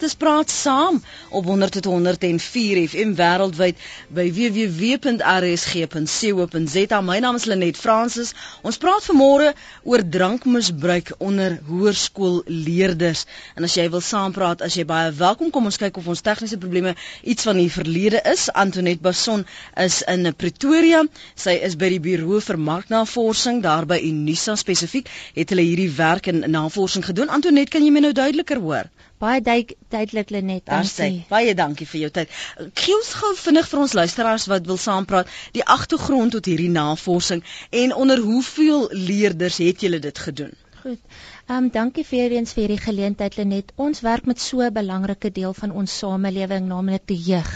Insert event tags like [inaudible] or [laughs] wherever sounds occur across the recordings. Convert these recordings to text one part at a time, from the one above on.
Dis praat saam op 100.104 FM wêreldwyd by www.rsg.co.za. My naam is Lenet Fransis. Ons praat vanmôre oor drankmisbruik onder hoërskoolleerders. En as jy wil saampraat, as jy baie welkom, kom ons kyk of ons tegniese probleme iets van die verlede is. Antoinette Bason is in Pretoria. Sy is by die Buro vir Marknavorsing daar by Unisa spesifiek. Het hulle hierdie werk en navorsing gedoen. Antoinette, kan jy my nou duideliker hoor? Baie duidelik Lenet. Dankie. Baie dankie vir jou tyd. Gee ons gou vinnig vir ons luisteraars wat wil saampraat die agtergrond tot hierdie navorsing en onder hoeveel leerders het julle dit gedoen? Goed. Ehm um, dankie vir eens vir hierdie geleentheid Lenet. Ons werk met so 'n belangrike deel van ons samelewing, naamlik die jeug.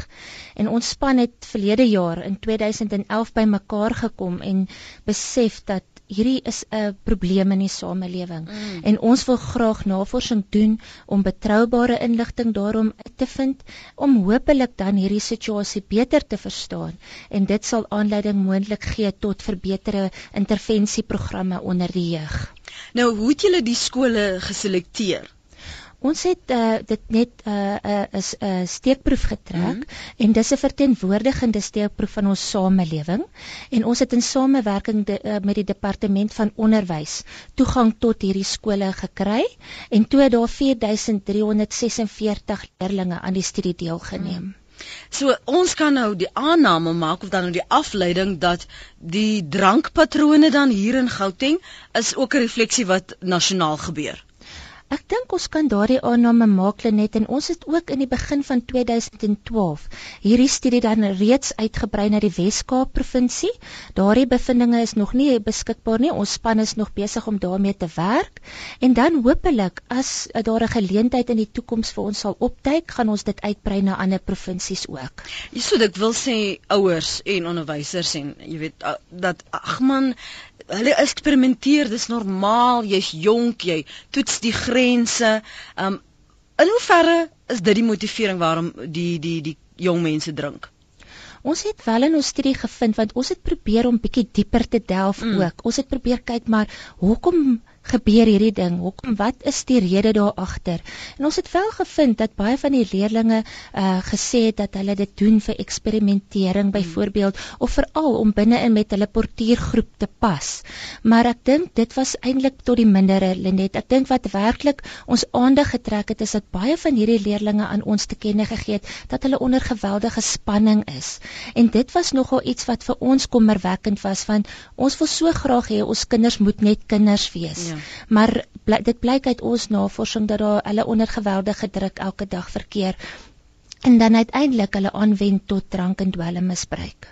En ons span het verlede jaar in 2011 bymekaar gekom en besef dat hierdie is 'n probleem in die samelewing mm. en ons wil graag navorsing doen om betroubare inligting daarom te vind om hopelik dan hierdie situasie beter te verstaan en dit sal aanleiding moontlik gee tot verbeterde intervensieprogramme onder die jeug. Nou, hoe het julle die skole geselekteer? Ons het uh, dit net 'n uh, uh, 'n uh, steekproef getrek mm -hmm. en dis 'n verteenwoordigende steekproef van ons samelewing en ons het in samewerking de, uh, met die departement van onderwys toegang tot hierdie skole gekry en toe het daar 4346 leerders aan die studie deelgeneem. Mm. So ons kan nou die aanname maak of dan nou die afleiding dat die drankpatrone dan hier in Gauteng is ook 'n refleksie wat nasionaal gebeur. Ek dink ons kan daardie aanname maak net en ons het ook in die begin van 2012 hierdie studie dan reeds uitgebrei na die Wes-Kaap provinsie. Daardie bevindinge is nog nie beskikbaar nie. Ons span is nog besig om daarmee te werk en dan hopelik as daar 'n geleentheid in die toekoms vir ons sal opduik, gaan ons dit uitbrei na ander provinsies ook. Hierso ek wil sê ouers en onderwysers en jy weet dat ag man hulle eksperimenteer, dis normaal, jy's jonk, jy toets die grense. Um in hoeverre is dit die motivering waarom die die die jong mense drink? Ons het wel in ons studie gevind want ons het probeer om bietjie dieper te delf mm. ook. Ons het probeer kyk maar hoekom gebeur hierdie ding? Hoekom wat is die rede daar agter? En ons het wel gevind dat baie van die leerdlinge uh gesê het dat hulle dit doen vir eksperimentering byvoorbeeld of veral om binne-in met hulle portuïergroep te pas. Maar ek dink dit was eintlik tot die mindere Lenet. Ek dink wat werklik ons aandag getrek het is dat baie van hierdie leerdlinge aan ons te kenne gegee het dat hulle onder geweldige spanning is. En dit was nogal iets wat vir ons kommerwekkend was want ons wil so graag hê ons kinders moet net kinders wees. Ja. Ja. Maar bly, dit blyk uit ons navorsing dat daar hulle onder geweldige druk elke dag verkeer en dan uiteindelik hulle aanwend tot drank en dwelmmisbruik.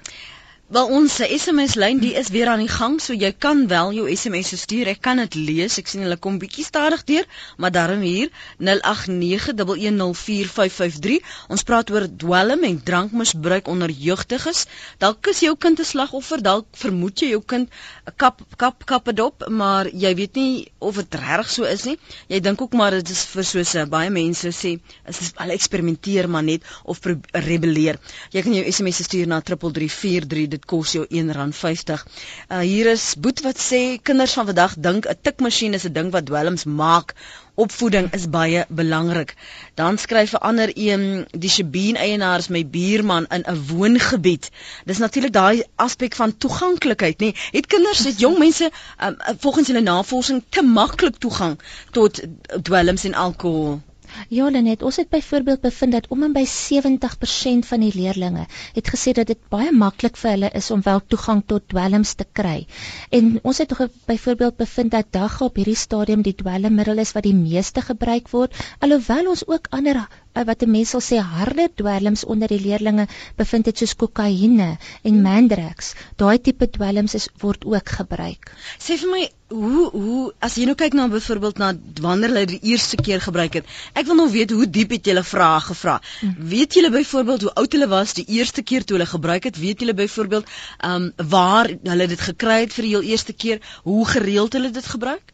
Wel ons SMS lyn die is weer aan die gang, so jy kan wel jou SMS stuur. Ek kan dit lees. Ek sien hulle kom bietjie stadig deur, maar daarom hier 0891104553. Ons praat oor dwelm en drankmisbruik onder jeugdiges. Dalk is jou kind 'n slagoffer, dalk vermoed jy jou kind kap kap kappe dop, maar jy weet nie of dit reg so is nie. Jy dink ook maar dit is vir soos baie mense sê, is hulle eksperimenteer maar net of rebelleer. Jy kan jou SMS stuur na 3343 dit kos jou R1.50. Uh, hier is Boet wat sê kinders van vandag dink 'n tikmasjien is 'n ding wat dwelms maak. Opvoeding is baie belangrik. Dan skryf 'n ander een die Shebeen eienaars my buurman in 'n woongebied. Dis natuurlik daai aspek van toeganklikheid, nê. Het kinders, het jong mense um, volgens hulle navorsing te maklik toegang tot dwelms en alkohol? Ja, Lenet, ons het byvoorbeeld bevind dat om en by 70% van die leerdlinge het gesê dat dit baie maklik vir hulle is om wel toegang tot dwelms te kry. En ons het byvoorbeeld bevind dat dag op hierdie stadium die dwelmmiddel is wat die meeste gebruik word, alhoewel ons ook ander wat 'n mens sal sê harde dwelms onder die leerlinge bevind dit soos kokaine en mandrax. Daai tipe dwelms is word ook gebruik. Sê vir my hoe hoe as jy nou kyk na byvoorbeeld na wanneer hulle die eerste keer gebruik het. Ek wil nou weet hoe diep het julle vrae gevra. Hm. Weet julle byvoorbeeld hoe oud hulle was die eerste keer toe hulle gebruik het? Weet julle byvoorbeeld ehm um, waar hulle dit gekry het vir die heel eerste keer? Hoe gereeld hulle dit gebruik?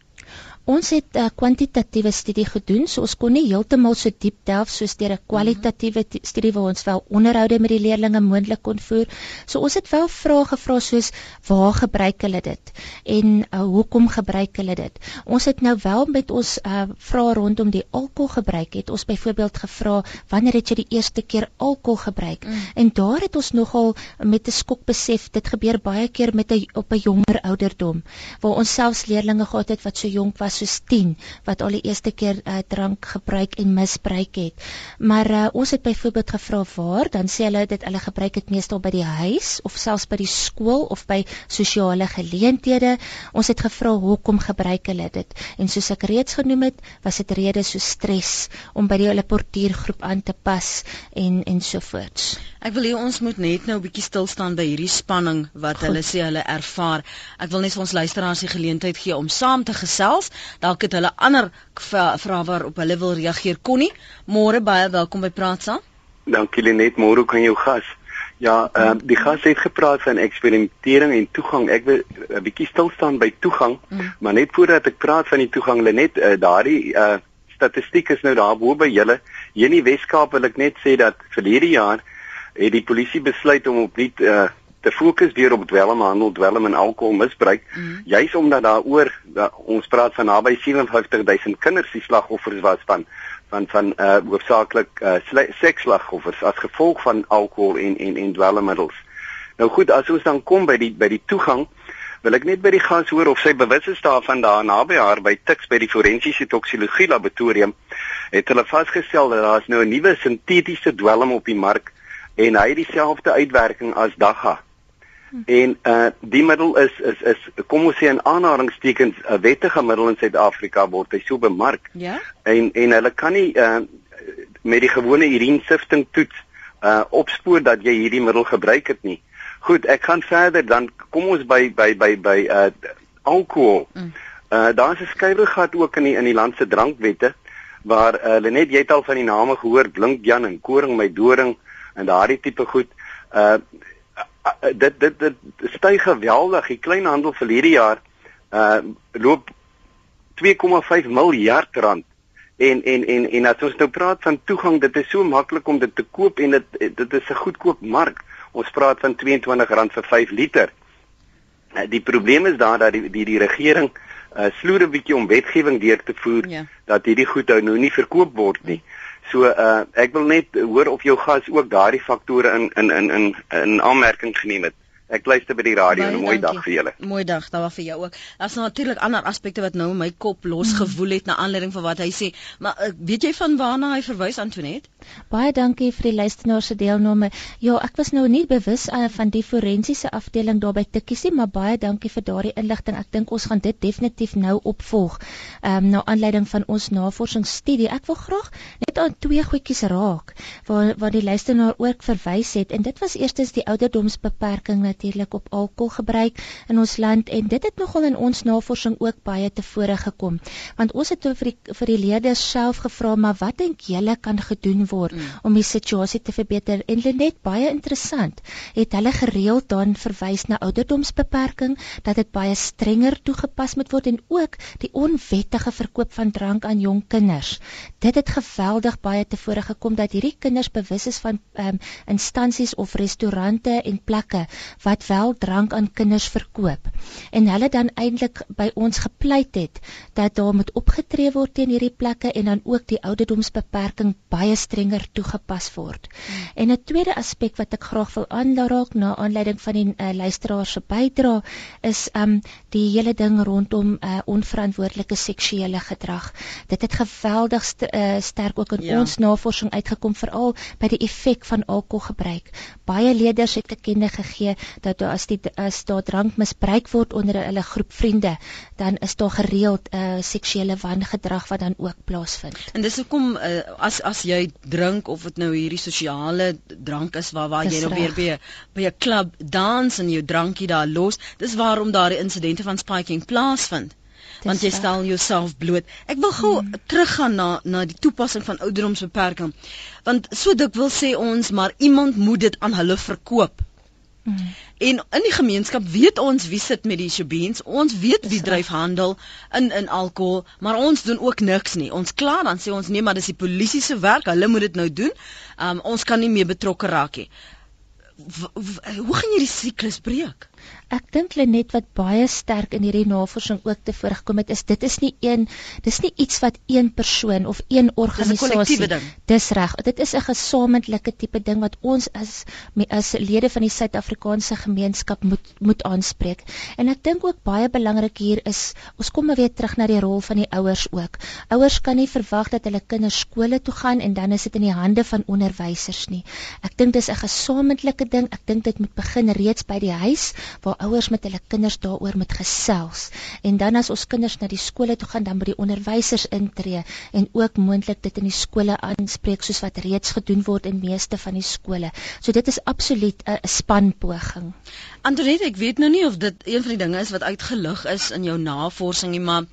Ons het 'n uh, kwantitatiewe studie gedoen, so ons kon nie heeltemal so diep delf soos deur 'n kwalitatiewe studie waar ons wel onderhoude met die leerders moontlik kon voer. So ons het wel vrae gevra soos waar gebruik hulle dit en uh, hoekom gebruik hulle dit. Ons het nou wel met ons uh, vrae rondom die alkohol gebruik het ons byvoorbeeld gevra wanneer het jy die eerste keer alkohol gebruik? Mm. En daar het ons nogal met 'n skok besef dit gebeur baie keer met 'n op 'n jonger ouderdom waar ons selfs leerders gehad het wat so jonk was soos 10 wat al die eerste keer uh, drank gebruik en misbruik het. Maar uh, ons het byvoorbeeld gevra waar, dan sê hulle dit hulle gebruik dit meestal by die huis of selfs by die skool of by sosiale geleenthede. Ons het gevra hoekom gebruik hulle dit? En soos ek reeds genoem het, was dit redes so stres om by die hulle portiergroep aan te pas en en so voorts. Ek wil hê ons moet net nou 'n bietjie stil staan by hierdie spanning wat Goed. hulle sê hulle ervaar. Ek wil net vir ons luisteraars die geleentheid gee om saam te gesels. Dalk het hulle ander vrae waarop hulle wil reageer. Connie, môre baie welkom by Praat saam. Dankie Lenet, môre kan jou gas. Ja, ehm uh, die gas het gepraat van eksperimentering en toegang. Ek wil 'n bietjie stil staan by toegang, mm. maar net voordat ek praat van die toegang, Lenet, uh, daardie uh statistiek is nou daar bo by julle. Hier in die Weskaap wil ek net sê dat verlede jaar het die polisie besluit om op nie uh, te fokus weer op dwelmhandel, dwelm en alkoholmisbruik, mm. juis omdat daaroor da, ons praat van naby 57000 kinders die slagoffers was van van van uh hoofsaaklik uh seksslagoffers as gevolg van alkohol en en en dwelmmiddels. Nou goed, as ons dan kom by die by die toegang, wil ek net by die gas hoor of sy bewus is daarvan daar naby haar by Tuks by die forensiese toksikologie laboratorium het hulle vasgestel dat daar is nou 'n nuwe sintetiese dwelm op die mark en hy het dieselfde uitwerking as dagga. Hm. En uh die middel is is is kom ons sê in aanhalingstekens 'n wettige middel in Suid-Afrika word hy so bemark. Ja. En en hulle kan nie uh met die gewone urinsifting toets uh opspoor dat jy hierdie middel gebruik het nie. Goed, ek gaan verder dan kom ons by by by by uh alkohol. Mm. Uh daar's 'n skuiwergat ook in die in die land se drankwette waar uh, hulle net jy het al van die name gehoor Blink Jan en Koring my doring en daardie tipe goed uh dit dit dit styg geweldig. Die kleinhandel vir hierdie jaar uh loop 2,5 miljard rand. En en en en as ons nou praat van toegang, dit is so maklik om dit te koop en dit dit is 'n goedkoop mark. Ons praat van R22 vir 5 liter. Die probleem is daar dat die die, die regering uh sloer 'n bietjie om wetgewing deur te voer ja. dat hierdie goed nou nie verkoop word nie. Ja. So uh ek wil net hoor of jou gas ook daardie faktore in in in in in aanmerking geneem het. Ek luister by die radio en 'n mooi dag vir julle. Mooi dag daar vir jou ook. Daar's natuurlik ander aspekte wat nou in my kop losgewoel het na aanleiding van wat hy sê. Maar uh, weet jy van waarna hy verwys Antoinette? Baie dankie vir die luisteraar se deelname. Ja, ek was nou nie bewus uh, van die forensiese afdeling daar by Tikkiesie, maar baie dankie vir daardie inligting. Ek dink ons gaan dit definitief nou opvolg. Ehm um, na aanleiding van ons navorsingsstudie. Ek wil graag net aan twee goedjies raak waar waar die luisteraar ook verwys het en dit was eerstens die ouderdomsbeperking natuurlik op alkoholgebruik in ons land en dit het nogal in ons navorsing ook baie tevore gekom. Want ons het vir die vir die leerders self gevra, maar wat dink julle kan gedoen word mm. om die situasie te verbeter? En Lenet baie interessant, het hulle gereeld dan verwys na ouderdomsbeperking dat dit baie strenger toegepas moet word en ook die onwettige verkoop van drank aan jong kinders. Dit het geweldig baie tevore gekom dat hierdie kinders bewus is van um, instansies of restaurante en plekke wat wel drank aan kinders verkoop. En hulle dan eintlik by ons gepleit het dat daar moet opgetree word teen hierdie plekke en dan ook die ouderdomsbeperking baie strenger toegepas word. Hmm. En 'n tweede aspek wat ek graag wil aanraak na aanleiding van die uh, luisteraars se bydrae is um die hele ding rondom uh, onverantwoordelike seksuele gedrag. Dit het geweldig st uh, sterk ook in ja. ons navorsing uitgekom veral by die effek van alkoholgebruik. Baie leerders het gekende gegee dat as die as daar drank misbruik word onder hulle groep vriende, dan is daar gereeld 'n uh, seksuele wangedrag wat dan ook plaasvind. En dis hoekom uh, as as jy drink of dit nou hierdie sosiale drank is waar waar dis jy nou weer by by 'n klub dans en jou drankie daar los, dis waarom daar die insidente van spiking plaasvind. Want jy stel jouself bloot. Ek wil gou hmm. teruggaan na na die toepassing van ouderdomsbeperking. Want so dik wil sê ons maar iemand moet dit aan hulle verkoop. Hmm. En in die gemeenskap weet ons wie sit met die shebeens, ons weet wie dryf handel in in alkohol, maar ons doen ook niks nie. Ons kla dan sê ons nee, maar dis die polisie se werk, hulle moet dit nou doen. Um ons kan nie meer betrokke raak nie. Hoe gaan jy die siklus breek? Ek dink Lenet wat baie sterk in hierdie navorsing ook te voorgekom het is dit is nie een dis nie iets wat een persoon of een organisasie dis reg. Dit is 'n gesamentlike tipe ding wat ons as as lede van die Suid-Afrikaanse gemeenskap moet moet aanspreek. En ek dink ook baie belangrik hier is ons kom weer terug na die rol van die ouers ook. Ouers kan nie verwag dat hulle kinders skole toe gaan en dan is dit in die hande van onderwysers nie. Ek dink dis 'n gesamentlike ding. Ek dink dit moet begin reeds by die huis waar ouers met hulle kinders daaroor moet gesels. En dan as ons kinders na die skole toe gaan, dan moet die onderwysers intree en ook moontlik dit in die skole aanspreek soos wat reeds gedoen word in meeste van die skole. So dit is absoluut 'n spanpoging. Antoinette, ek weet nou nie of dit een van die dinge is wat uitgelig is in jou navorsing nie, maar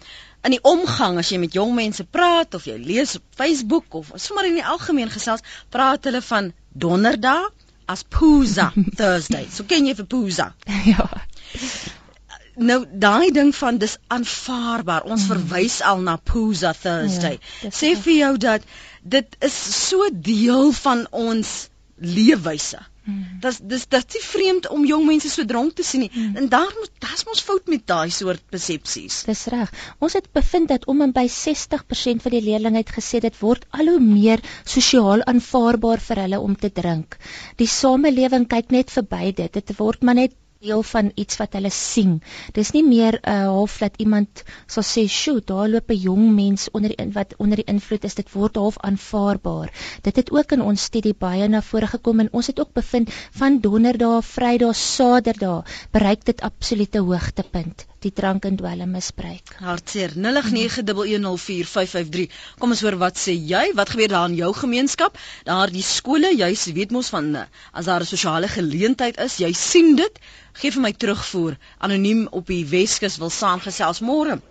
in die omgang as jy met jong mense praat of jy lees op Facebook of sommer in die algemeen gesels, praat hulle van donderdag as Pooza Thursday. So ken jy vir Pooza? [laughs] ja. Nou daai ding van dis aanvaarbaar. Ons mm. verwys al na Pooza Thursday. Ja, Sê vir jou dat dit is so deel van ons leefwyse. Hmm. Dis dis dit is vreemd om jong mense so dronk te sien nie. Hmm. En daar moet daar's mos fout met daai soort persepsies. Dis reg. Ons het bevind dat om en by 60% van die leerlinge het gesê dit word al hoe meer sosiaal aanvaarbaar vir hulle om te drink. Die samelewing kyk net verby dit. Dit word maar net deel van iets wat hulle sien. Dis nie meer 'n uh, half dat iemand sal sê, "Sjoe, daar loop 'n jong mens onder die wat onder die invloed is, dit word half aanvaarbaar." Dit het ook in ons studie baie na vore gekom en ons het ook bevind van donderdae, vrydae, saterdae bereik dit absolute hoogtepunt die drank en dwelm misbruik. Hartseer 0891104553. Kom ons hoor wat sê jy? Wat gebeur daar in jou gemeenskap? Daar die skole, jy weet mos van as daar 'n sosiale geleentheid is, jy sien dit. Geef vir my terugvoer. Anoniem op die Weskus wil saamgesels môre.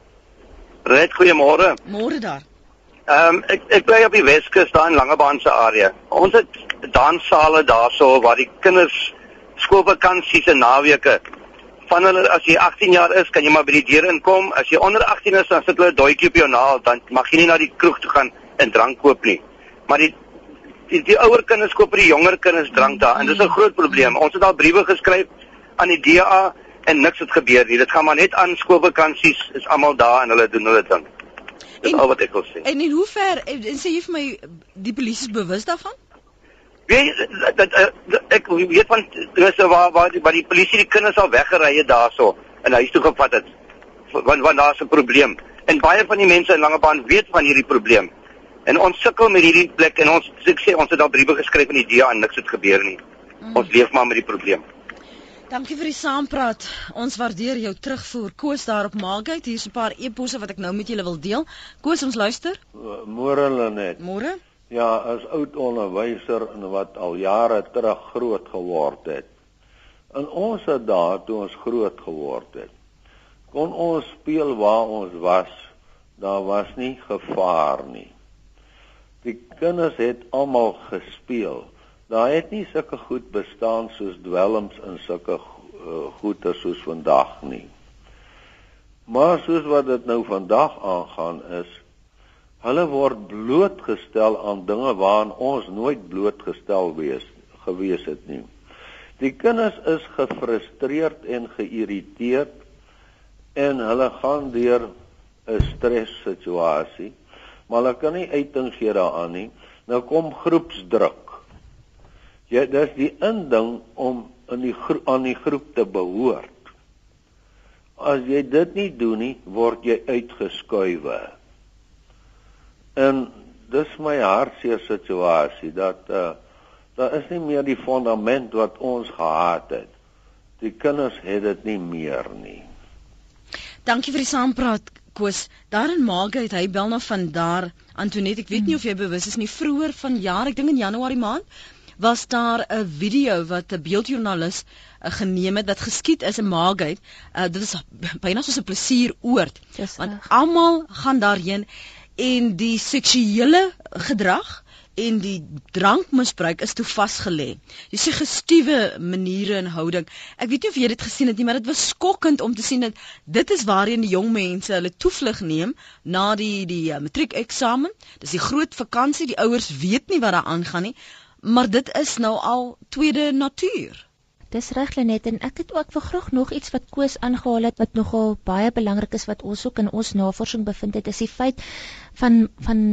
Red goeiemôre. Môre daar. Ehm um, ek ek bly op die Weskus daar in Langebaan se area. Ons het danssale daarso waar die kinders skoolvakansies en naweke van hulle as jy 18 jaar is, kan jy maar by die deur inkom. As jy onder 18 is, dan sit hulle 'n doetjie op jou naal, dan mag jy nie na die kroeg toe gaan en drank koop nie. Maar die die, die ouer kinders koop vir die jonger kinders drank daar en dis 'n groot probleem. Ons het al briewe geskryf aan die DA en niks het gebeur nie. Dit gaan maar net aan skoolvakansies is almal daar en hulle doen hulle ding. Dis en, al wat ek wil sê. En in hoe ver en sê jy vir my die polisie is bewus daarvan? Weet dat ek weet van dis waar waar die, waar die polisie die kinders al weggery het daarso en huis toe gevat het. Want want daar's 'n probleem. En baie van die mense in Langebaan weet van hierdie probleem. En ons sukkel met hierdie plek en ons ek sê ons het al briewe geskryf aan die DA en niks het gebeur nie. Mm. Ons leef maar met die probleem. Dankie vir die saampraat. Ons waardeer jou terugvoer. Koos daar op Maagheid. Hier's 'n paar e-posse wat ek nou met julle wil deel. Koos, ons luister. Môre Lenet. Môre. Ja, as oud onderwyser en wat al jare terug groot geword het. In ons dae toe ons groot geword het, kon ons speel waar ons was. Daar was nie gevaar nie. Die kinders het almal gespeel. Daar het nie sulke goed bestaan soos dwelms en sulke uh, goeie soos vandag nie. Maar soos wat dit nou vandag aangaan is, Hulle word blootgestel aan dinge waaraan ons nooit blootgestel wees gewees het nie. Die kinders is gefrustreerd en geïrriteerd en hulle gaan deur 'n stressituasie, maar hulle kan nie uiting gee daaraan nie. Nou kom groepsdruk. Jy dis die inding om in die aan die groep te behoort. As jy dit nie doen nie, word jy uitgeskuif. En dis my hartseer situasie dat uh daar is nie meer die fondament wat ons gehad het. Die kinders het dit nie meer nie. Dankie vir die saampraat Koos. Daar in Maagheid, hy bel nou van daar. Antoinette, ek weet nie of jy bewus is nie, vroeër van jaar, ek dink in Januarie maand, was daar 'n video wat 'n beeldjoernalis uh, geneem het wat geskied is in Maagheid. Uh, dit is byna soos 'n plesieroord. Want almal gaan daarheen en die seksuele gedrag en die drankmisbruik is toe vasgelê. Jy sien gestiewe maniere en houding. Ek weet nie of jy dit gesien het nie, maar dit was skokkend om te sien dat dit is waarheen die jong mense hulle toevlug neem na die die uh, matriekeksamen. Dis die groot vakansie, die ouers weet nie wat daar aangaan nie, maar dit is nou al tweede natuur. Dis reg Lenet en ek het ook vir graag nog iets wat Koos aangehaal het wat nogal baie belangrik is wat ons ook in ons navorsing bevind het is die feit van van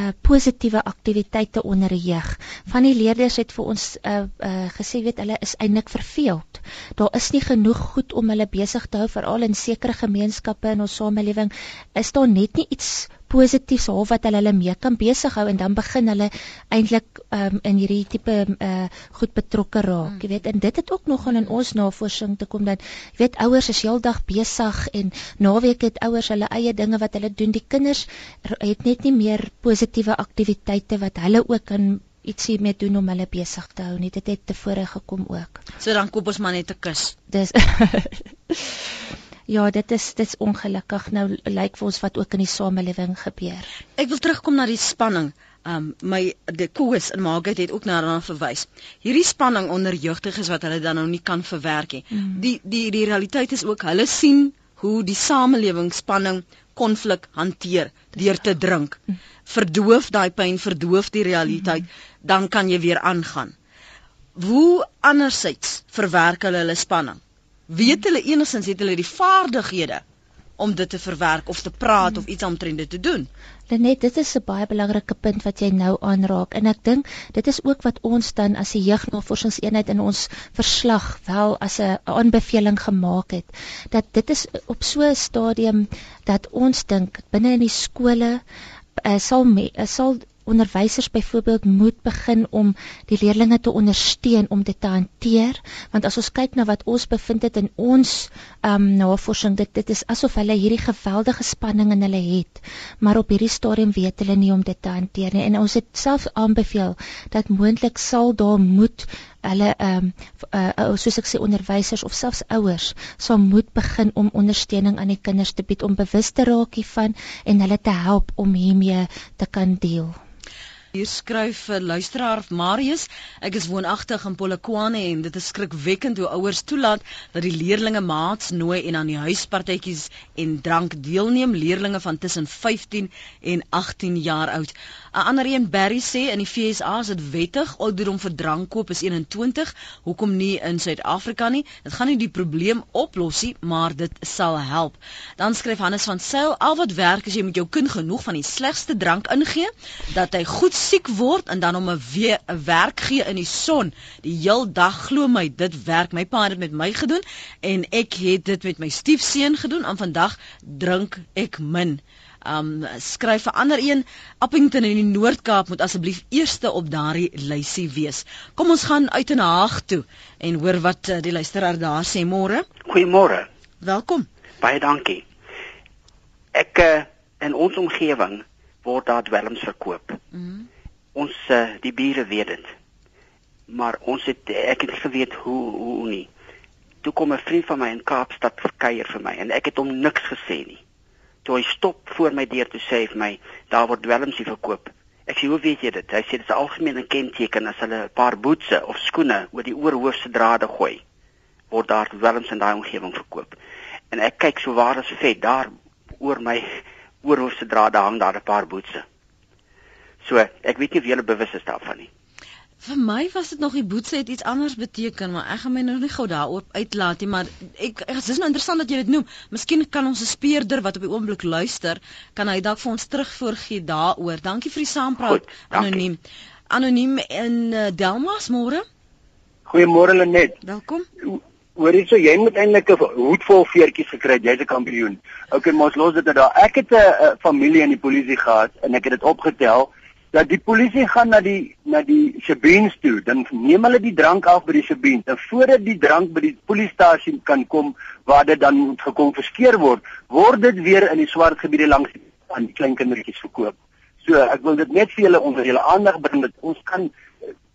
uh positiewe aktiwiteite onder die jeug. Van die leerders het vir ons uh uh gesê weet hulle is eintlik verveeld. Daar is nie genoeg goed om hulle besig te hou veral in sekere gemeenskappe in ons samelewing. Is daar net nie iets positiefs half wat hulle hulle mee kan besig hou en dan begin hulle eintlik um, in hierdie tipe uh goed betrokke raak. Jy weet en dit het ook nogal in ons navorsing te kom dat jy weet ouers is heeldag besig en naweek het ouers hulle eie dinge wat hulle doen. Die kinders het net nie meer positiewe aktiwiteite wat hulle ook kan ietsie mee doen om hulle besig te hou nie. Dit het tevore gekom ook. So dan koop ons maar net 'n kus. Dis [laughs] Ja, dit is dit's ongelukkig nou lyk vir ons wat ook in die samelewing gebeur. Ek wil terugkom na die spanning. Um my die koes in Margaret het ook na daarna verwys. Hierdie spanning onder jeugdiges wat hulle dan nou nie kan verwerk nie. Mm. Die die die realiteit is ook hulle sien hoe die samelewing spanning konflik hanteer deur te drink. Mm. Verdoof daai pyn, verdoof die realiteit, mm. dan kan jy weer aangaan. Hoe andersins verwerk hulle hulle spanning? Weet hulle enigstens het hulle die vaardighede om dit te verwerk of te praat hmm. of iets omtrent dit te doen. Lenet, dit is 'n baie belangrike punt wat jy nou aanraak en ek dink dit is ook wat ons dan as 'n jeugnavorsingseenheid in ons verslag wel as 'n aanbeveling gemaak het dat dit is op so 'n stadium dat ons dink binne in die skole uh, sal me, uh, sal onderwysers byvoorbeeld moet begin om die leerders te ondersteun om dit te hanteer. Want as ons kyk na wat ons bevind het in ons um, navorsing dit dit is asof hulle hierdie geweldige spanning in hulle het maar op hierdie stadium weet hulle nie om dit te hanteer nie. En ons het self aanbeveel dat moontlik sal daar moet hulle ehm um, uh, soos ek sê onderwysers of selfs ouers sal moet begin om ondersteuning aan die kinders te bied om bewus te raak hiervan en hulle te help om hiermee te kan deel. Hier skryf 'n uh, luisteraar Marius, ek is woonagtig in Polokwane en dit is skrikwekkend hoe ouers toelaat dat die leerlinge maats nooi en aan die huispartytjies en drank deelneem, leerlinge van tussen 15 en 18 jaar oud. 'n Ander een Barry sê in die FSA is dit wettig, ouderdom vir drankkoop is 21, hoekom nie in Suid-Afrika nie? Dit gaan nie die probleem oplos nie, maar dit sal help. Dan skryf Hannes van Sail, al wat werk is jy met jou kind genoeg van die slegste drank ingee dat hy goed siek word en dan hom 'n werk gee in die son. Die heel dag glo my, dit werk. My pa het dit met my gedoen en ek het dit met my stiefseun gedoen. En vandag drink ek min. Um skryf vir ander een Appington in die Noord-Kaap moet asseblief eerste op daardie lysie wees. Kom ons gaan uit in Haag toe en hoor wat uh, die luisteraar daar sê môre. Goeiemôre. Welkom. Baie dankie. Ek uh, in ons omgewing word daar dwelms verkoop. Mm. Ons uh, die bure weet dit. Maar ons het ek het geweet hoe hoe nie. Toe kom 'n vriend van my in Kaapstad kuier vir my en ek het hom niks gesê nie. Toe hy stop voor my deur toe sê vir my daar word dwelms hier verkoop. Ek sê hoe weet jy dit? Hy sê dit is 'n kenteken as hulle 'n paar boetse of skoene oor die oorhoofse drade gooi word daar dwelms in daai omgewing verkoop. En ek kyk so waar is vet daar oor my oorhoofse drade hang daar 'n paar boetse. So, ek weet nie of julle bewus is daarvan nie. Vir my was dit nog die boetse het iets anders beteken, maar ek gaan my nou nie gou daaroor uitlaat nie, maar ek dit is nou interessant dat jy dit noem. Miskien kan ons 'n speurder wat op die oomblik luister, kan hy dalk vir ons terugvoorgee daaroor. Dankie vir die saampraat anoniem. Anoniem in uh, Delmas môre. Goeiemôre Lenet. Welkom. Hoorie so jy moet eintlik 'n hoed vol veertjies gekry het. Jy's 'n kampioen. Okay, mos los dit daar. Ek het 'n familie in die polisie gehad en ek het dit opgetel dat die polisie gaan na die na die Shabeens toe, dan neem hulle die drank af by die Shabeens. En voordat die drank by die polisiestasie kan kom waar dit dan moet gekonfiskeer word, word dit weer in die swart gebiede langs aan die klein kindertjies verkoop. So, ek wil dit net vir julle onder julle aandag bring dat ons kan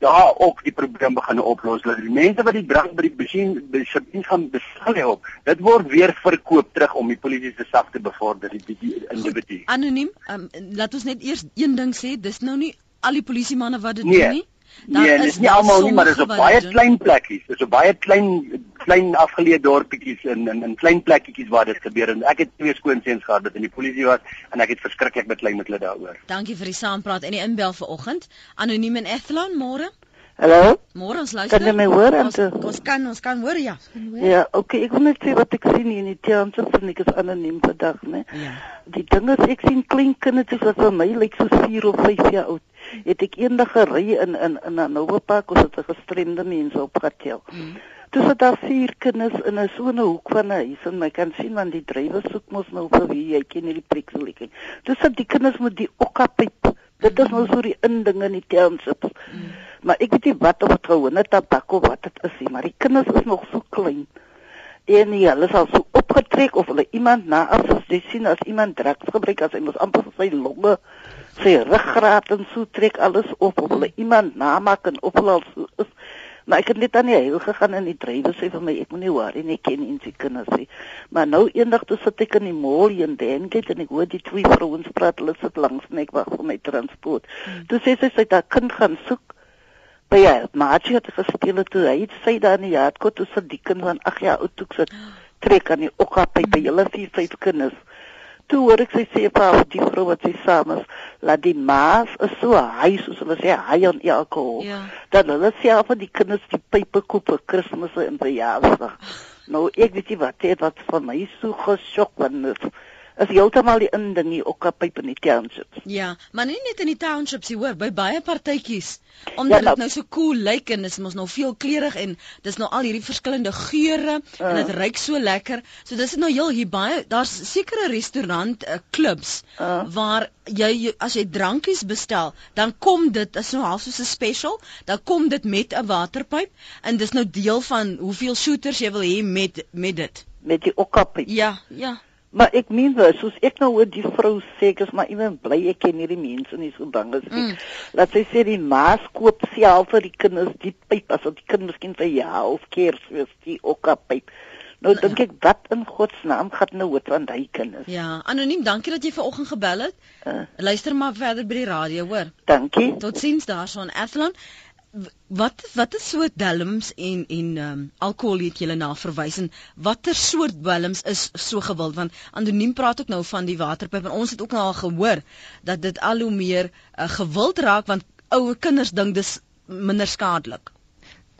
daar ook die probleem begin oplos. Dat die mense wat die drank by die die Shabeens gaan bestel help, dit word weer verkoop terug om die polisie se sak te bevorder die, die, die individu. Anoniem, um, laat ons net eers een ding sê, dis nou nie al die polisiemanne wat dit Nee. doen nie? Daar nee, is nie almal nie, maar dit is op baie doen. klein plekkies. Dit is op baie klein klein afgeleë dorpietjies in in in klein plekkies waar dit gebeur en ek het twee skoonseuns gehad wat in die polisie was en ek het verskriklik beklei met hulle daaroor. Dankie vir die saampraat en die inbel vanoggend. Anoniem in Athlone, môre. Hallo? Môre ons luister. Kan jy my hoor, Ons, Ante? ons kan ons kan hoor ja. Ja, okay, ek wil net sê wat ek sien hier in die township en ek is anoniem vandag, né? Ja. Die ding is ek sien klein kindertjies wat vir my lyk so 4 of 5 jaar oud. Het ek eendag gery in in in 'n Nova Park of dit 'n gestremde mense opgetel. Mm. Dis dit daar vier kinders in 'n so 'n hoek van 'n huis en my kan sien want die drywer soek mos nou vir wie hy ken hierdie prikselike. Dis dat die kinders met die okkapyp. Dit is nou so die inding in die townships. Maar ek weet nie wat of dit gewone tabak of wat dit is nie, maar die kinders is nog so klein. En nie, hulle is al so opgetrek of hulle iemand na as as jy sien as iemand drugs gebruik as hy mos amper sy longe sy ruggraat en so trek alles op of hulle iemand namaak en op hulle so is. Maar ek het net aan die huil gegaan en die drywer sê vir my ek moet nie worry nie, ek ken nie sy kinders nie. Maar nou eendag toe sit ek in die mall hier in Dengate en ek hoor die twee vrouens praat, hulle sit langs my ek wag vir my transport. Toe sê sy sy het haar kind gaan soek by ja, Maatjie het gespeel het toe hy het sy daar in die hardkot toe sit die kind van 8 jaar oud toe sit trek aan die okkapy by hulle vier vyf kinders. Toe hoor ek sy sê vir haar, die vrou wat sy saam is, laat die maas is so hy soos hulle sê hy aan alkohol. Ja. Dan hulle self van die kinders die pype koop vir Kersfees en verjaarsdag. Nou ek weet nie wat dit wat vir my so geskok dit is heeltemal die inding hier okkapy in die townships. Ja, maar nie net in die townships nie, hoor, by baie partytjies. Ja, Omdat nou- dit nou so cool lyk en dis mos nou veel kleurig en dis nou al hierdie verskillende geure en dit ruik so lekker. So dis nou heel hier baie daar's sekere restaurant uh, klubs Uh. waar jy as jy drankies bestel, dan kom dit is nou half soos 'n special, dan kom dit met 'n waterpyp en dis nou deel van hoeveel shooters jy wil hê met met dit. met die okkapy. Ja, ja. Maar ek meen wel, soos ek nou hoor die vrou sê, ek is maar iemand bly ek ken hierdie mense nie so bang as ek. Mm. Laat sy sê die maas koop self vir die kinders die pyp as wat die kinders miskien vir jaar of kersfees die okkapyp. Nou dink ek wat in God se naam gaan nou hoor van daai kinders. Ja, anoniem, dankie dat jy vanoggend gebel het. Uh, Luister maar verder by die radio, hoor. dankie. Totsiens daarson Athlon. Wat wat is soort dwelms en en ehm um, alkohol het julle na verwys en watter soort dwelms is so gewild want anoniem praat ook nou van die waterpyp en ons het ook nou al gehoor dat dit al hoe meer uh, gewild raak want ouer kinders dink dis minder skadelik.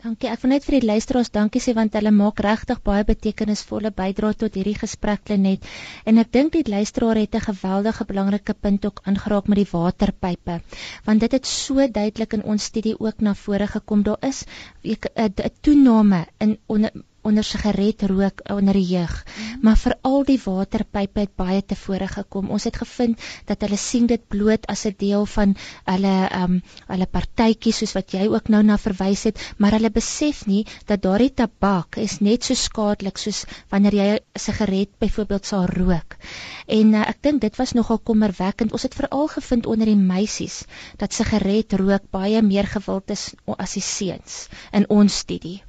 Dankie. Ek wil net vir die luisteraars dankie sê want hulle maak regtig baie betekenisvolle bydrae tot hierdie gesprek Lenet. En ek dink die luisteraar het 'n geweldige belangrike punt ook aangeraak met die waterpype. Want dit het so duidelik in ons studie ook na vore gekom. Daar is 'n 'n toename in onder onder sigaretrook onder die jeug. Mm. Maar veral die waterpype het baie tevore gekom. Ons het gevind dat hulle sien dit bloot as 'n deel van hulle ehm um, hulle partytjies soos wat jy ook nou na verwys het, maar hulle besef nie dat daardie tabak is net so skadelik soos wanneer jy 'n sigaret byvoorbeeld sal rook. En uh, ek dink dit was nogal kommerwekkend. Ons het veral gevind onder die meisies dat sigaretrook baie meer gewild is as die seuns in ons studie.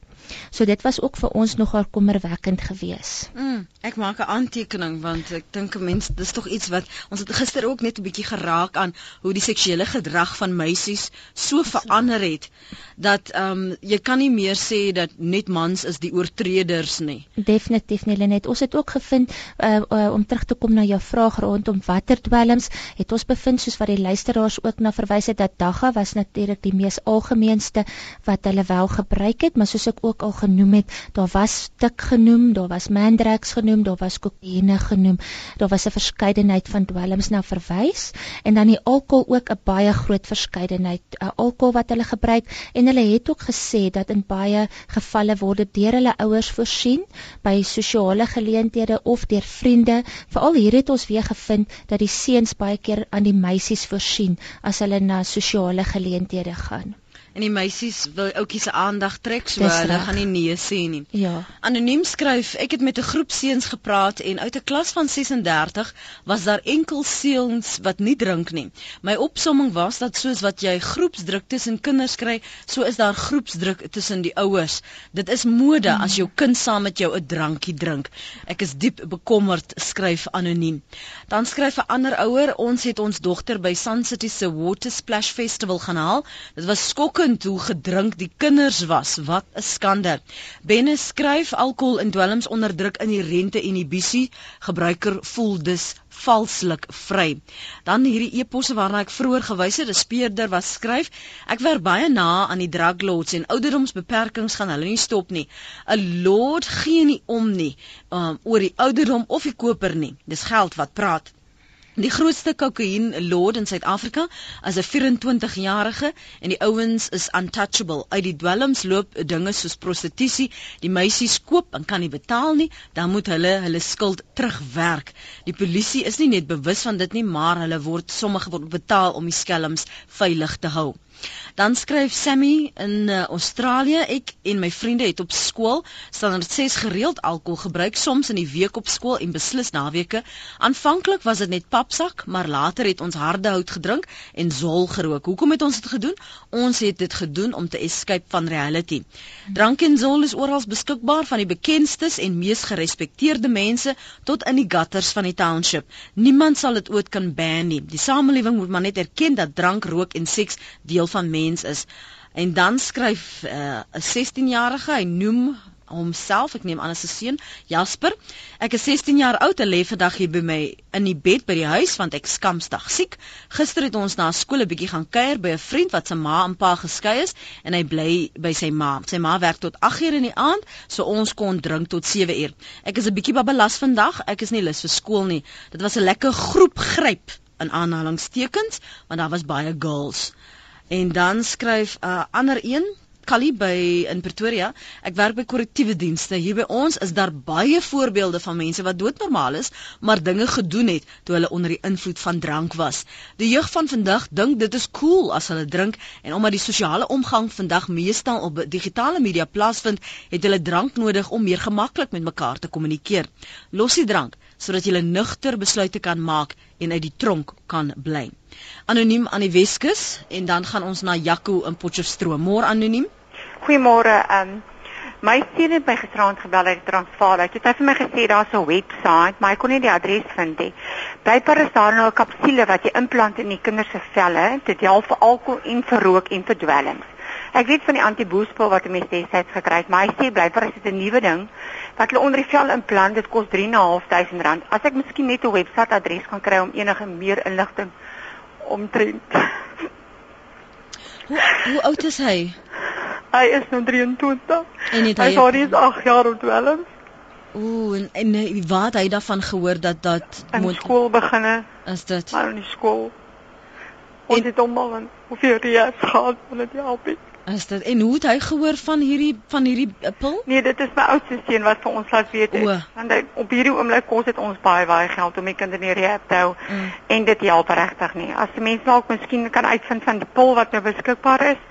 So dit was ook vir ons nogal kommerwekkend geweest. Mm, ek maak 'n aantekening want ek dink 'n mens dis tog iets wat ons het gister ook net 'n bietjie geraak aan hoe die seksuele gedrag van meisies so verander het dat ehm um, jy kan nie meer sê dat net mans is die oortreders nie. Definitief nie Lenet. Ons het ook gevind uh, uh, om terug te kom na jou vraag rondom watter dwelms, het ons bevind soos wat die luisteraars ook na verwys het dat dagga was natuurlik die mees algemeenste wat hulle wel gebruik het, maar soos ek ook al genoem het, daar was stik genoem, daar was mandrax genoem, daar was kokaine genoem. Daar was 'n verskeidenheid van dwelms na verwys en dan die alkohol ook 'n baie groot verskeidenheid uh, alkohol wat hulle gebruik en hulle het ook gesê dat in baie gevalle word dit deur hulle ouers voorsien by sosiale geleenthede of deur vriende. Veral hier het ons weer gevind dat die seuns baie keer aan die meisies voorsien as hulle na sosiale geleenthede gaan. En die meisies wil ouetjie se aandag trek, so Dis hulle reg. gaan nie nee sê nie. Ja. Anoniem skryf: Ek het met 'n groep seuns gepraat en uit 'n klas van 36 was daar enkel seuns wat nie drink nie. My opsomming was dat soos wat jy groepsdruk tussen kinders kry, so is daar groepsdruk tussen die ouers. Dit is mode as jou kind saam met jou 'n drankie drink. Ek is diep bekommerd, skryf anoniem. Dan skryf 'n ander ouer: Ons het ons dogter by Sun City se Water Splash Festival gaan haal. Dit was skokkend hoe gedrink die kinders was. Wat 'n skande. Benne skryf alkohol en dwelms onderdruk in die rente inhibisie. Gebruiker voel dus valslik vry. Dan hierdie eposse waarna ek vroeër gewys het, 'n speurder wat skryf: Ek werk baie na aan die drug lords en ouderdomsbeperkings gaan hulle nie stop nie. 'n Lord gee nie om nie um, oor die ouderdom of die koper nie. Dis geld wat praat. Die grootste kokain lord in Suid-Afrika is 'n 24-jarige en die ouens is untouchable. Uit die dwelms loop dinge soos prostitusie. Die meisies koop en kan nie betaal nie, dan moet hulle hulle skuld terugwerk. Die polisie is nie net bewus van dit nie, maar hulle word sommige word betaal om die skelms veilig te hou. Dan skryf Sammy in uh, Australië ek en my vriende het op skool standaard 6 gereeld alkohol gebruik soms in die week op skool en beslis naweke. Aanvanklik was dit net papsak, maar later het ons harde hout gedrink en zol gerook. Hoekom het ons dit gedoen? Ons het dit gedoen om te escape van reality. Drank en zol is oral beskikbaar van die bekendstes en mees gerespekteerde mense tot in die gutters van die township. Niemand sal dit ooit kan ban nie. Die samelewing moet maar net erken dat drank, rook en seks deel van mens is. En dan skryf uh, 'n 16-jarige, hy noem homself, ek neem aan as 'n seun, Jasper. Ek is 16 jaar oud en lê vandag hier by my in die bed by die huis want ek skamstig siek. Gister het ons na skool 'n bietjie gaan kuier by 'n vriend wat se ma en pa geskei is en hy bly by sy ma. Sy ma werk tot 8uur in die aand, so ons kon drink tot 7uur. Ek is 'n bietjie babbelas vandag. Ek is nie lus vir skool nie. Dit was 'n lekker groep gryp in aanhalingstekens want daar was baie girls. En dan skryf 'n uh, ander een Kali by in Pretoria. Ek werk by korrektiewe dienste. Hier by ons is daar baie voorbeelde van mense wat doodnormaal is, maar dinge gedoen het toe hulle onder die invloed van drank was. Die jeug van vandag dink dit is cool as hulle drink en omdat die sosiale omgang vandag meestal op digitale media plaasvind, het hulle drank nodig om meer gemaklik met mekaar te kommunikeer. Los die drank sodat jy nugter besluite kan maak en uit die tronk kan bly. Anoniem aan die Weskus en dan gaan ons na Jaco in Potchefstroom. Môre anoniem. Goeiemôre. Ehm um, my seun het my gisteraand gebel uit Transvaal. Hy het hy vir my gesê daar's 'n webwerf, maar hy kon nie die adres vind nie. Blykbaar is daar nou 'n kapsule wat jy implant in die kinders se velle, dit help vir alkohol en vir rook en vir dwelms. Ek weet van die antiboespul wat 'n mens destyds gekry het, maar hy sê blykbaar is dit 'n nuwe ding wat hulle onder die vel implant. Dit kos 3.500 rand. As ek miskien net 'n webwerf adres kan kry om enige meer inligting omtrent. Hoe hoe oud is hy? Hy is nou 23. En het hy hy is al reeds 8 jaar op dwelm. Ooh, en, en eh, waar het hy daarvan gehoor dat dat moet skool beginne, is dit? maar in die skool. Ons En- het hom al in hoeveel reeks gehad van dit help. Is dit en hoe het hy gehoor van hierdie van hierdie pil? Nee, dit is my oudste seun wat vir ons laat weet het. O. Want hy, op hierdie oomblik kos dit ons baie baie geld om die kind in die rehab te hou Mm. en dit help regtig nie. As die mense dalk miskien kan uitvind van die pil wat nou beskikbaar is,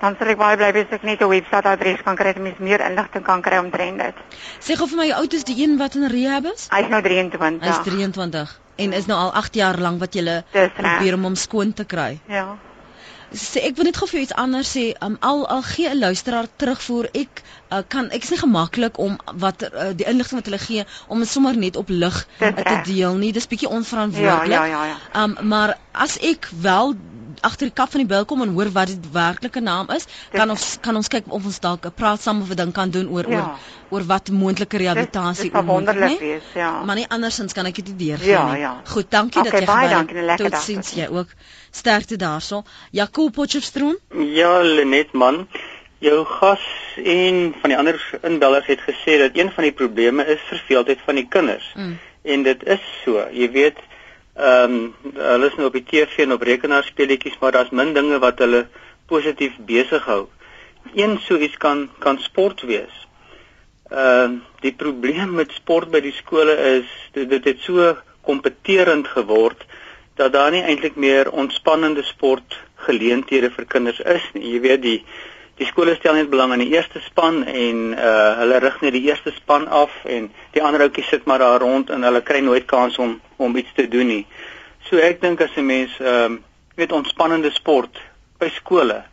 dan sal ek baie bly wees as ek net 'n webwerf adres kan kry dat mense meer inligting kan kry omtrent dit. Sê gou vir my, hoe oud is die een wat in rehab is? Hy is nou 23. Hy is 23 en is nou al 8 jaar lank wat jy probeer om hom skoon te kry. Ja. Sê ek wil net gou vir jou iets anders sê. Um, al al gee 'n luisteraar terugvoer. Ek uh, kan ek is nie gemaklik om wat uh, die inligting wat hulle gee om dit sommer net op lig uh, te [laughs] deel nie. Dis bietjie Ja, onverantwoordelik. ja, ja, ja. Um maar as ek wel agter die kap van die bil kom en hoor wat die werklike naam is, kan ons kan ons kyk of ons dalk 'n praat saam of 'n ding kan doen oor Ja. oor oor wat moontlike rehabilitasie Dit sal moontlik, wonderlik wees, ja. Maar nie andersins kan ek dit nie deurgee Ja, nie. ja. Goed, dankie Okay, dat jy baie gebel dankie en 'n lekker dag Totsiens tot jy ook. Sterkte daarso. Jacob Potchefstroom. Ja, Lenet man, jou gas en van die ander inbellers het gesê dat een van die probleme is verveeldheid van die kinders. Mm. En dit is so. Jy weet, ehm um, hulle is nou op die TV en op rekenaarspeletjies, maar daar's min dinge wat hulle positief besig hou. Een so iets kan kan sport wees. Ehm uh, die probleem met sport by die skole is dit, dit het so kompeterend geword dat daar nie eintlik meer ontspannende sport geleenthede vir kinders is nie. Jy weet die die skole stel net belang aan die eerste span en uh hulle rig net die eerste span af en die ander ouetjies sit maar daar rond en hulle kry nooit kans om om iets te doen nie. So ek dink as 'n mens ehm uh, weet ontspannende sport by skole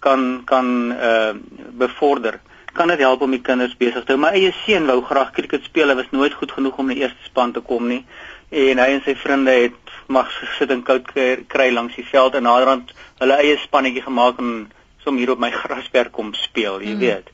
kan kan uh bevorder kan dit help om die kinders besig te hou. My eie seun wou graag krieket speel, hy was nooit goed genoeg om in die eerste span te kom nie. En hy en sy vriende het mag sit in koud kry langs die veld en naderhand hulle eie spannetjie gemaak en som hier op my grasperk kom speel, jy mm. weet.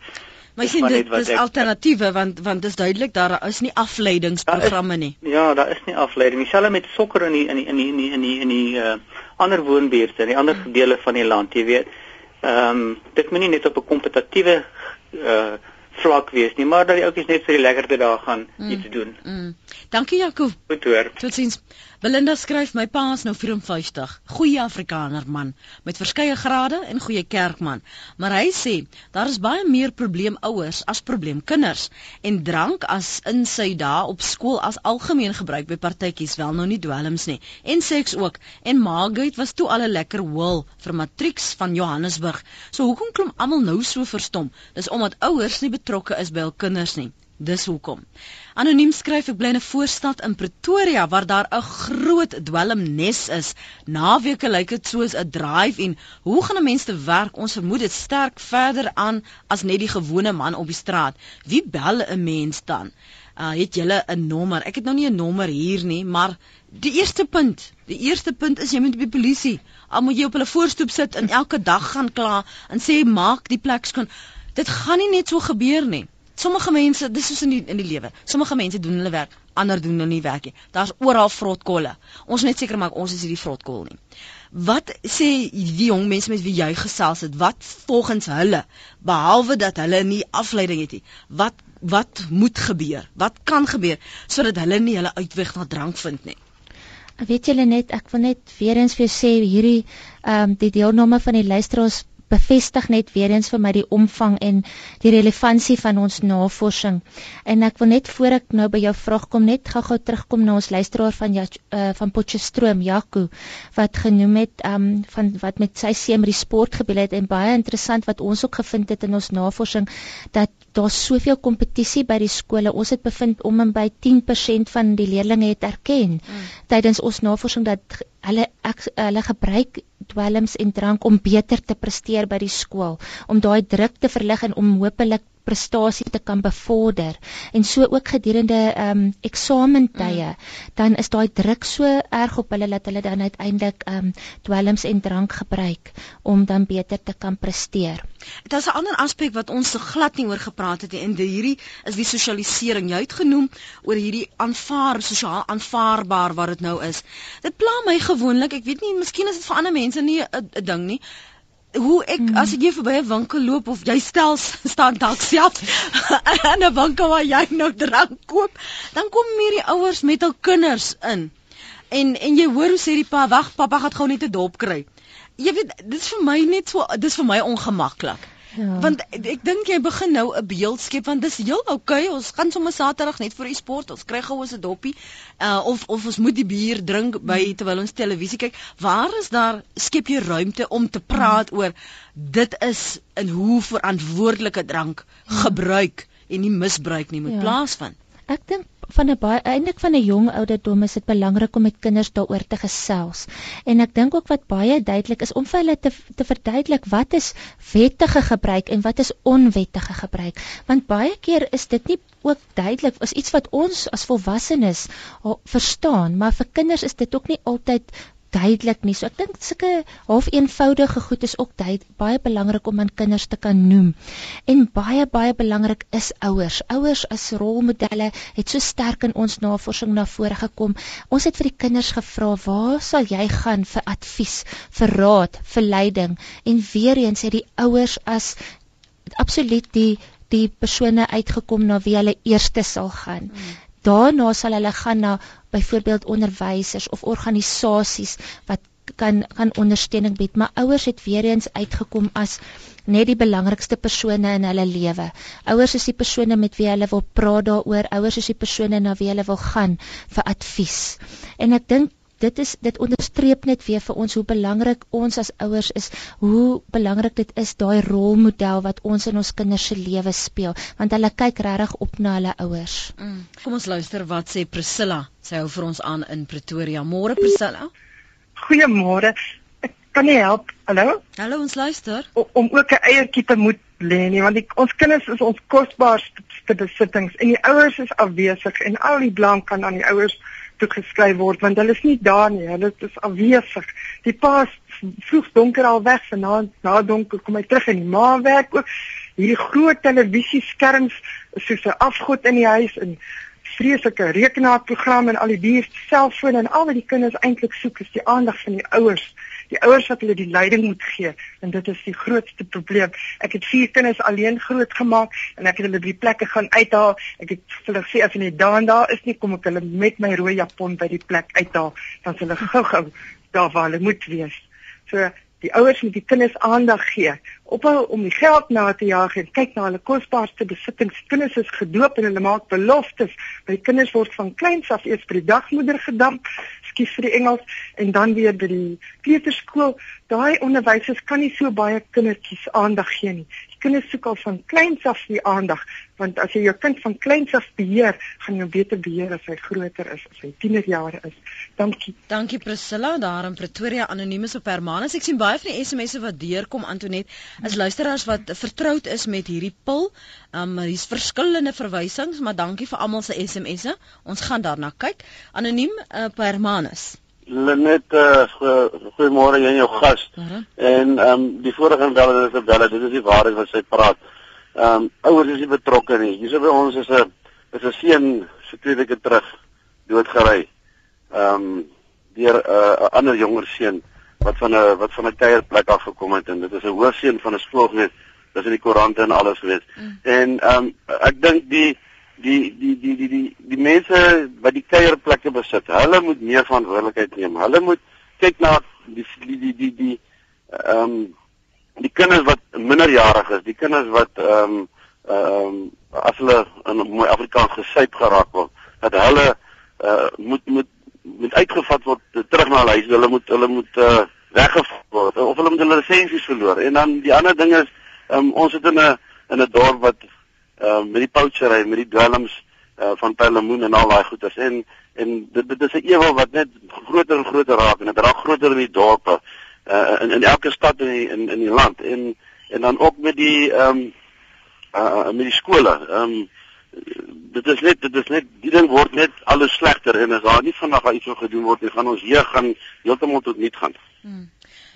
Maar sien dit is alternatiewe want want dis duidelik daar is nie afleidingsprogramme nie. Ja, daar is nie afleiding. Dieselfde met sokker in die in die in die in die in die, in die uh, ander woonbuurte, in die ander dele van die land, jy weet. Ehm um, dit moet nie net op 'n kompetitiewe uh vlak wees nie, maar dat die ouetjies net vir die lekkerte daar gaan mm. iets doen. Mm. Dankie Jaco. Goed hoor. Totsiens. Belinda skryf my pa is nou 54, goeie Afrikaner man met verskeie grade en goeie kerkman, maar hy sê daar is baie meer probleemouers as probleemkinders en drank as in sy dae op skool as algemeen gebruik by partytjies wel nou nie dwelms nie en seks ook en Margate was toe al 'n lekker hol vir matrieks van Johannesburg. So hoekom klom almal nou so verstom? Dis omdat ouers nie betrokke is by hul kinders nie. Dis hoekom. Anoniem skryf ek bly in 'n voorstad in Pretoria waar daar 'n groot dwelmnes is. Naweke lyk dit soos 'n drive en hoe gaan 'n mens te werk? Ons vermoed dit sterk verder aan as net die gewone man op die straat. Wie bel 'n mens dan? Uh, het julle 'n nommer? Ek het nou nie 'n nommer hier nie, maar die eerste punt, die eerste punt is jy moet by polisie. Al moet jy op hulle voorstoep sit en elke dag gaan kla en sê maak die plek skoon. Dit gaan nie net so gebeur nie. Sommige mense, dis soos in die in die lewe. Sommige mense doen hulle werk, ander doen hulle nie werk nie. Daar's oral vrotkolle. Ons moet net seker maak ons is hierdie vrotkol nie. Wat sê die jong mense met wie jy gesels het? Wat volgens hulle behalwe dat hulle nie afleiding het nie? Wat wat moet gebeur? Wat kan gebeur sodat hulle nie hulle uitweg na drank vind nie? Weet julle net, ek wil net weer eens vir jou sê hierdie ehm um, die deelname van die luisteraars bevestig net weer eens vir my die omvang en die relevantie van ons navorsing. En ek wil net voor ek nou by jou vraag kom net gou-gou terugkom na ons luisteraar van ja, uh, van Potchefstroom, Jaco, wat genoem het um van wat met sy seun met die sport gebeur het en baie interessant wat ons ook gevind het in ons navorsing dat daar's soveel kompetisie by die skole. Ons het bevind om en by 10% van die leerders het erken mm. tydens ons navorsing dat hulle ek, hulle gebruik dwelms en drank om beter te presteer by die skool, om daai druk te verlig en om hopelik prestasie te kan bevorder en so ook gedurende ehm um, eksamentye mm. dan is daai druk so erg op hulle dat hulle dan uiteindelik ehm um, dwelms en drank gebruik om dan beter te kan presteer. Dit is 'n ander aspek wat ons glad nie oor gepraat het nie en hierdie is die sosialisering. Jy het genoem oor hierdie aanvaar sosiaal aanvaarbaar wat dit nou is. Dit pla my gewoonlik, ek weet nie, miskien is dit vir ander mense nie 'n ding nie hoe ek mm. as ek hier verby 'n winkel loop of jy stel [laughs] staan dalk self [laughs] in 'n winkel waar jy nou drank koop, dan kom hierdie ouers met hul kinders in. En en jy hoor hoe sê die pa, "Wag, pappa gaan gou net 'n dop kry." Jy weet, dit is vir my net so dis vir my ongemaklik. Ja. Want ek dink jy begin nou 'n beeld skep want dis heel oukei. Okay, ons gaan sommer Saterdag net vir die sport. Ons kry gou 'n doppie. Uh of of ons moet die bier drink by hmm. terwyl ons televisie kyk. Waar is daar skep jy ruimte om te praat hmm. oor dit is in hoe verantwoordelike drank hmm. gebruik en nie misbruik nie moet ja. plaasvind. Ek dink van 'n baie eintlik van 'n jong ouderdom is dit belangrik om met kinders daaroor te gesels. En ek dink ook wat baie duidelik is om vir hulle te te verduidelik wat is wettige gebruik en wat is onwettige gebruik. Want baie keer is dit nie ook duidelik is iets wat ons as volwassenes verstaan, maar vir kinders is dit ook nie altyd duidelik nie. So ek dink sulke half eenvoudige goed is ook duid, baie belangrik om aan kinders te kan noem. En baie baie belangrik is ouers. Ouers as rolmodelle het so sterk in ons navorsing na vore gekom. Ons het vir die kinders gevra, "Waar sal jy gaan vir advies, vir raad, vir leiding?" En weer eens het die ouers as absoluut die die persone uitgekom na wie hulle eerste sal gaan. Hmm. Daarna sal hulle gaan na byvoorbeeld onderwysers of organisasies wat kan kan ondersteuning bied, maar ouers het weer eens uitgekom as net die belangrikste persone in hulle lewe. Ouers is die persone met wie hulle wil praat daaroor, ouers is die persone na wie hulle wil gaan vir advies. En ek dink dit is dit onderstreep net weer vir ons hoe belangrik ons as ouers is, hoe belangrik dit is daai rolmodel wat ons in ons kinders se lewe speel, want hulle kyk regtig op na hulle ouers. Mm. Kom ons luister wat sê Priscilla. Sy hou vir ons aan in Pretoria. Môre Priscilla. Goeiemôre. Ek kan nie help. Hallo? Hallo, ons luister. O, om ook 'n eiertjie te moet lê nie, want die, ons kinders is ons kosbaarste besittings en die ouers is afwesig en al die blank kan aan die ouers toegeskryf word want hulle is nie daar nie. Hulle is afwesig. Die pa vroeg donker al weg vanaand. Na donker kom hy terug en die ma werk ook. Hierdie groot televisieskerms is soos 'n afgod in die huis en vreeslike rekenaarprogram en al die dier selfone en al wat die kinders eintlik soek is die aandag van die ouers. Die ouers wat hulle die leiding moet gee en dit is die grootste probleem. Ek het vier kinders alleen grootgemaak en ek het hulle by die plekke gaan uithaal. Ek het hulle gesê as hulle daan daar is nie kom ek hulle met my rooi japon by die plek uithaal dan hulle gou-gou daar waar hulle moet wees. So die ouers moet die kinders aandag gee. Ophou om die geld na te jaag en kyk na hulle kosbaarste besittings. Kinders is gedoop en hulle maak beloftes. By kinders word van kleins af eers by die dagmoeder gedamp, skief vir die Engels en dan weer by die kleuterskool. Daai onderwysers kan nie so baie kindertjies aandag gee nie kinders soek al van kleins af die aandag want as jy jou kind van kleins af beheer, gaan jy beter beheer as hy groter is, as hy tienerjare is. Dankie. Dankie Priscilla daar in Pretoria anonimes op Hermanus. Ek sien baie van die SMS'e wat deurkom Antonet, is luisteraars wat vertroud is met hierdie pil. Um hier's verskillende verwysings, maar dankie vir almal se SMS'e. Ons gaan daarna kyk. Anoniem uh, op Hermanus. Lenet uh, goeiemôre aan jou gas. Uh -huh. En ehm um, die vorige beller het gebel, dit is die waarheid wat sy praat. Ehm um, ouers is nie betrokke nie. Hierso by ons is 'n is 'n seun so twee weke terug doodgery. Ehm um, deur eh, 'n uh, ander jonger seun wat van 'n wat van 'n kuierplek af gekom het en dit is 'n hoofseun van 'n skool gewees. Dit is in die koerante en alles gewees. Mm. En ehm um, ek dink die die die die die die die mense wat die kuierplekke besit, hulle moet meer verantwoordelikheid neem. Hulle moet kyk na die die die die die ehm um, die kinders wat minderjarig is, die kinders wat ehm um, ehm um, as hulle in mooi Afrikaans gesyp geraak word, dat hulle uh, moet moet moet uitgevat word terug na hulle huis. Hulle moet hulle moet uh, weggevat word of hulle moet hulle lisensies verloor. En dan die ander ding is ehm um, ons het in 'n in 'n dorp wat uh, met die poutsery, met die dwelms uh, van Pellemoen en al daai goeders en en dit dit is 'n ewel wat net groter en groter raak en dit raak groter in die dorpe uh, in in elke stad in die, in in die land en en dan ook met die ehm um, uh, met die skole. Ehm um, dit is net dit is net die ding word net alles slegter en as daar nie vanaand iets gedoen word nie, gaan ons hier gaan heeltemal tot niet gaan. Hmm.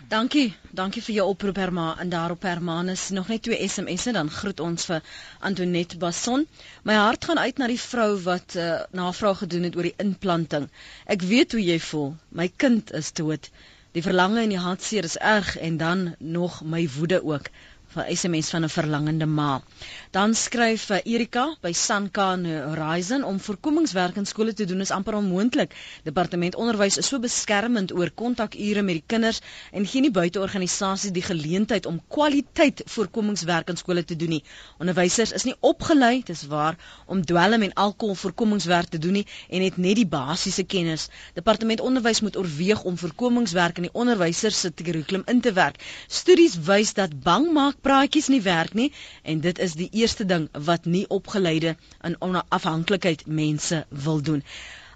Dankie, dankie vir jou oproep Herma en daarop Hermanus nog net twee SMS'e dan groet ons vir Antoinette Basson. My hart gaan uit na die vrou wat uh, navraag gedoen het oor die implanting. Ek weet hoe jy voel. My kind is dood. Die verlange en die hartseer is erg en dan nog my woede ook van SMS van 'n verlangende ma. Dan skryf uh, Erika by Sanka Horizon om voorkomingswerk in skole te doen is amper onmoontlik. Departement Onderwys is so beskermend oor kontakure met die kinders en gee nie buiteorganisasies die geleentheid om kwaliteit voorkomingswerk in skole te doen nie. Onderwysers is nie opgelei, dis waar, om dwelm en alkohol voorkomingswerk te doen nie en het net die basiese kennis. Departement Onderwys moet oorweeg om voorkomingswerk in die onderwysers se kurrikulum in te werk. Studies wys dat bang maak praatjies nie werk nie en dit is die eerste ding wat nie opgeleide in onafhanklikheid mense wil doen.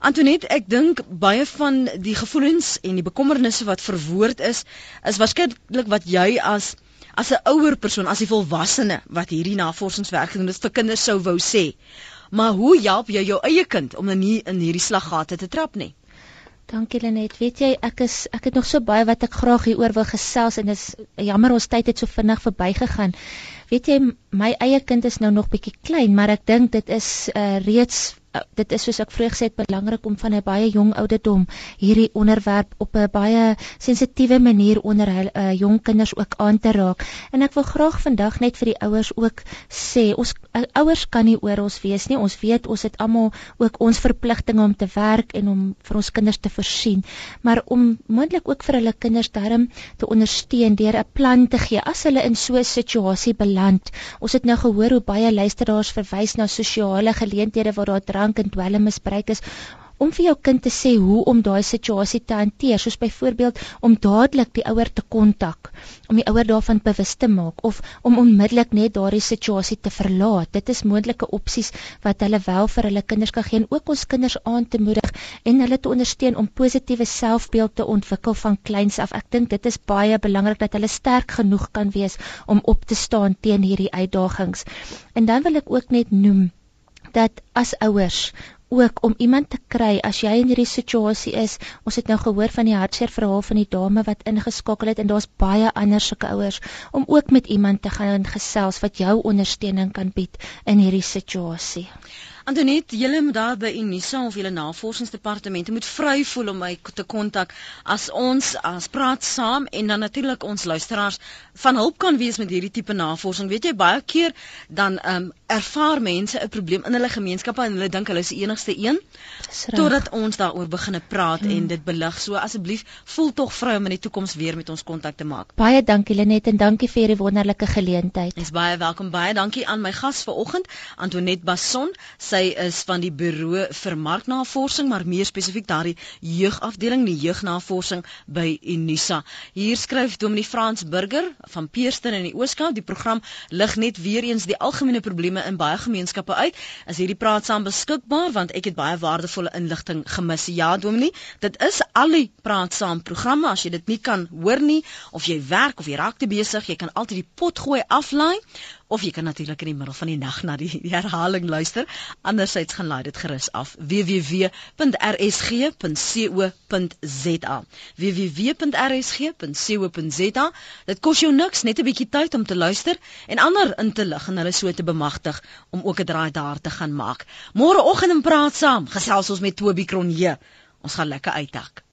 Antoinette, ek dink baie van die gevoelens en die bekommernisse wat verwoord is, is waarskynlik wat jy as as 'n ouer persoon, as 'n volwassene wat hierdie navorsingswerk gedoen het vir kinders sou wou sê. Maar hoe help jy jou eie kind om nie in hierdie slaggate te trap nie? Dankie Lenet. Weet jy, ek is ek het nog so baie wat ek graag hieroor wil gesels en dis jammer ons tyd het so vinnig verbygegaan. Weet jy, my eie kind is nou nog bietjie klein, maar ek dink dit is uh, reeds dit is soos ek vroeër gesê het belangrik om van 'n baie jong ouderdom hierdie onderwerp op 'n baie sensitiewe manier onder hulle uh, jong kinders ook aan te raak. En ek wil graag vandag net vir die ouers ook sê, ons uh, ouers kan nie oor ons wees nie. Ons weet ons het almal ook ons verpligtinge om te werk en om vir ons kinders te voorsien, maar om moontlik ook vir hulle kinders darm te ondersteun deur 'n plan te gee as hulle in so 'n situasie beland. Ons het nou gehoor hoe baie luisteraars verwys na sosiale geleenthede waar daar drank en dwelmmisbruik is om vir jou kind te sê hoe om daai situasie te hanteer, soos byvoorbeeld om dadelik die ouer te kontak, om die ouer daarvan bewus te maak of om onmiddellik net daardie situasie te verlaat. Dit is moontlike opsies wat hulle wel vir hulle kinders kan gee en ook ons kinders aan te moedig en hulle te ondersteun om positiewe selfbeeld te ontwikkel van kleins af. Ek dink dit is baie belangrik dat hulle sterk genoeg kan wees om op te staan teen hierdie uitdagings. En dan wil ek ook net noem dat as ouers ook om iemand te kry as jy in hierdie situasie is. Ons het nou gehoor van die hartseer verhaal van die dame wat ingeskakel het en daar's baie ander sulke ouers om ook met iemand te gaan gesels wat jou ondersteuning kan bied in hierdie situasie. Antoinette, julle moet daar by Unisa of julle navorsingsdepartemente moet vry voel om my te kontak as ons as praat saam en dan natuurlik ons luisteraars van hulp kan wees met hierdie tipe navorsing. Weet jy baie keer dan ehm um, ervaar mense 'n probleem in hulle gemeenskappe en hulle dink hulle is die enigste een totdat ons daaroor begine praat hmm. en dit belig. So asseblief voel tog vry om in die toekoms weer met ons kontak te maak. Baie dankie Lenet en dankie vir hierdie wonderlike geleentheid. Dis baie welkom. Baie dankie aan my gas vanoggend, Antoinette Basson. Sy is van die Buro vir Marknavorsing, maar meer spesifiek daardie jeugafdeling, die jeugnavorsing by Unisa. Hier skryf Dominee Frans Burger van Peerston in die Ooskaap, die program lig net weer eens die algemene probleme in baie gemeenskappe uit. As hierdie praat saam beskikbaar want ek het baie waardevolle inligting gemis. Ja, Dominee, dit is al die praat saam programme. As jy dit nie kan hoor nie of jy werk of jy raak te besig, jy kan altyd die pot gooi aflaai of jy kan natuurlik in die middel van die nag na die, die [laughs] herhaling luister. Andersins gaan laai dit gerus af www.rsg.co.za. www.rsg.co.za. Dit kos jou niks, net 'n bietjie tyd om te luister en ander in te lig en hulle so te bemagtig om ook 'n draai daar te gaan maak. Môreoggend in praat saam, gesels ons met Toby Kronje. Ons gaan lekker uitdak.